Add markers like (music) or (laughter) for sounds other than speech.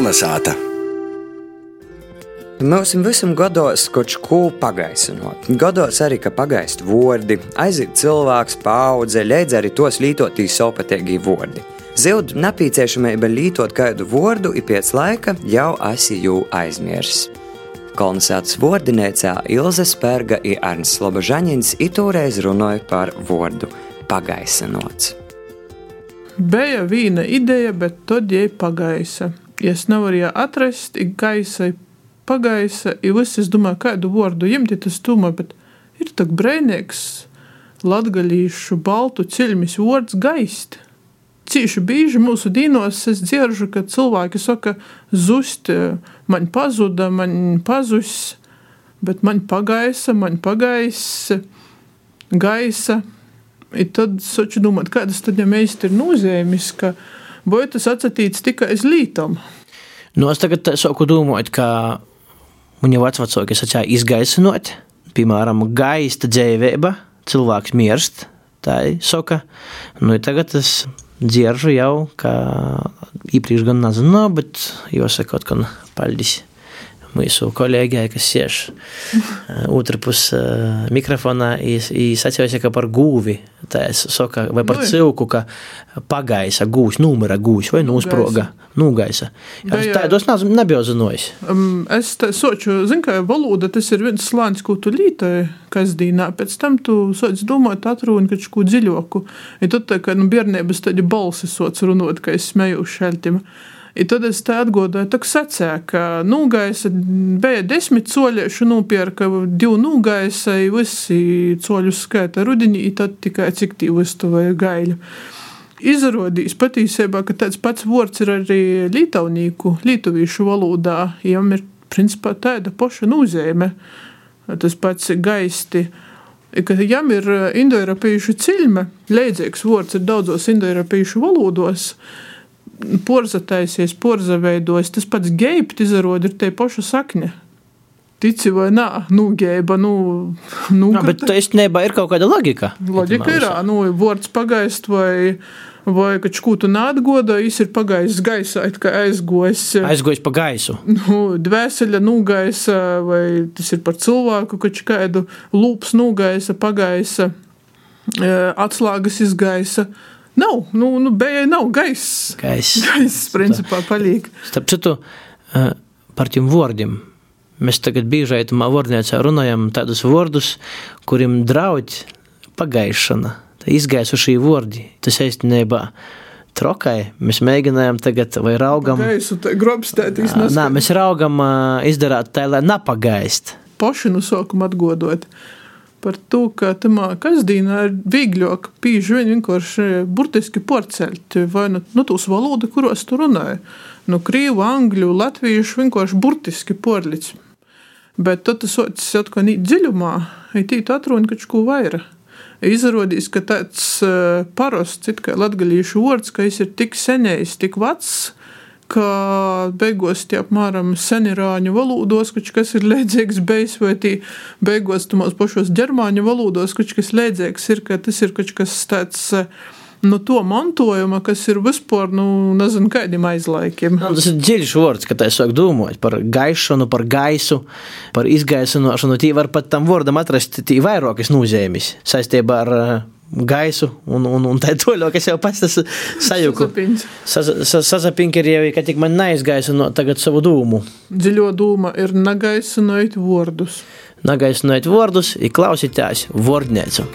Kolnesāta! Mums visam gados kaut ko pagaisinot. Gados arī, ka pagaist vārdi, aiziet cilvēks, paudze, leidz arī tos lītotīs sopatēgī vārdi. Zildu nepieciešamība lītot kādu vārdu, ir pēc laika jau esi jū aizmirsis. Kolonizētas vārdinēcā Ilze Spērga un Arns Slobožaņins itūreiz runāja par vārdu pagaisinots. Bija viena ideja, bet tad jai pagaisa. Es nevaru atrast, ir gaisa, pagaisa, ir viss, es domāju, kādu vārdu ņemt, tas tūmā, bet ir tak brēnīgs latgalīšu baltu ceļmis vārds gaist. Cīši bieži mūsu dīnos es dzirdu, ka cilvēki saka, zust, man pazuda, man pazus, bet man pagaisa, man pagaisa, gaisa. I tad saču domāt, kādas tad ja mēs ir nozīmes, ka vai tas atsatīts tikai aiz lītam. Nu, es tagad saku domāt, ka man jau vecvecāki sacīja izgaisinot, piemēram, gaista dzēvēba, cilvēks mirst, tā ir soka. Nu, tagad es dzirdu jau, ka iepriekš gan nezinu, bet jāsaka, ka paldies mūsu kolēģei, kas sēž (laughs) otrā pusē mikrofonā, izsacīja, ka par es saku, vai par cilku, ka pagaisa gūs, numura gūs, vai nūsproga, nūgaisa. Tā dos nebija zinājis. Um, es soču, zinu, ka valoda tas ir viens slānis, ko tu lītoji kasdīnā, pēc tam tu soc domāt atrūni kaut ko dziļoku. Ja tad tā, ka nu, bērnības tādi balsi soc runot, ka es smeju šeltim. I tad es te atgādāju, ka secēju, ka nūgaisa bija desmit soļiešu, nopirka divu nūgaisa, visi soļu skaita rudenī, tad tikai cik tīvu iztuvēja gaļu. Izrādījās patiesībā, ka tāds pats vārds ir arī lītaunīku, lietuvīšu valodā. Viņam ir principā tāda paša nozīme. Tas pats gaisti. Ka jām ir indoeiropiešu cilme, līdzīgs vārds ir daudzos indoeiropiešu valodos porza taisies, porza veidojas. Tas pats geibt izrod ir tie paši sakņi. Tici vai nē, nu, gēba, nu, nu. Jā, bet tā īstenībā ir kaut kāda loģika. Loģika ir, nu, vārds pagaist vai, vai ka čkūtu nātgoda, jis ir pagājis gaisā, it kā aizgojis. Aizgojis pa gaisu. Nu, dvēseļa nūgaisa, vai tas ir par cilvēku, ka kādu lūps nūgaisa, pagaisa, atslāgas izgaisa. Nav, nu, nu bija nav gaiss. Gaiss. Gaiss, principā, paliek. Starp citu, par tiem vārdiem. Mēs tagad bieži aitumā vārdniecā runājam tādus vārdus, kuriem draudz pagaišana, tā izgaisušie vārdi. Tas īstenībā trokai. Mēs mēģinājām tagad, vai raugam. Gaisu, tā grobstētīs. Nā, mēs raugam izdarāt tā, lai napagaist. Paši no sākuma atgodot par to, ka tamā kasdīnā ir vieglāk pīži vien vienkārši burtiski porcelt, vai nu, nu tūs valoda, kuros tu runāji. Nu, krīvu, angļu, latviešu vienkārši burtiski porlic. Bet tad tas socis atkal nīt dziļumā, ja tī tu atruni kaut ko vaira. Izrādīs, ka tāds uh, parasts, it kā latgalīšu vārds, ka viņš ir tik senējis, tik vecs, ka beigās tie apmēram senirāņu valodos, kas ir līdzīgs beigas, vai tī beigās tumos pašos ģermāņu valodos, kas līdzīgs ir, ka tas ir kaut kas tāds. Nu, to mantojuma, kas ir vispār, nu, nezinu, kādiem aizlaikiem. Nu, tas ir dziļš vārds, ka tā sāk domāt par gaišanu, par gaisu, par izgaisinošanu. Tī var pat tam vārdam atrast vairākas nozīmes saistībā ar gaisu un, un, un tā toļo, kas jau pats tas sajūku. Sazapinki ir jau, ka tik man neizgaisa no tagad savu dūmu. Dziļo dūma ir nagaisinot vārdus. Nagaisinot vārdus, ir klausītājs vārdniecu.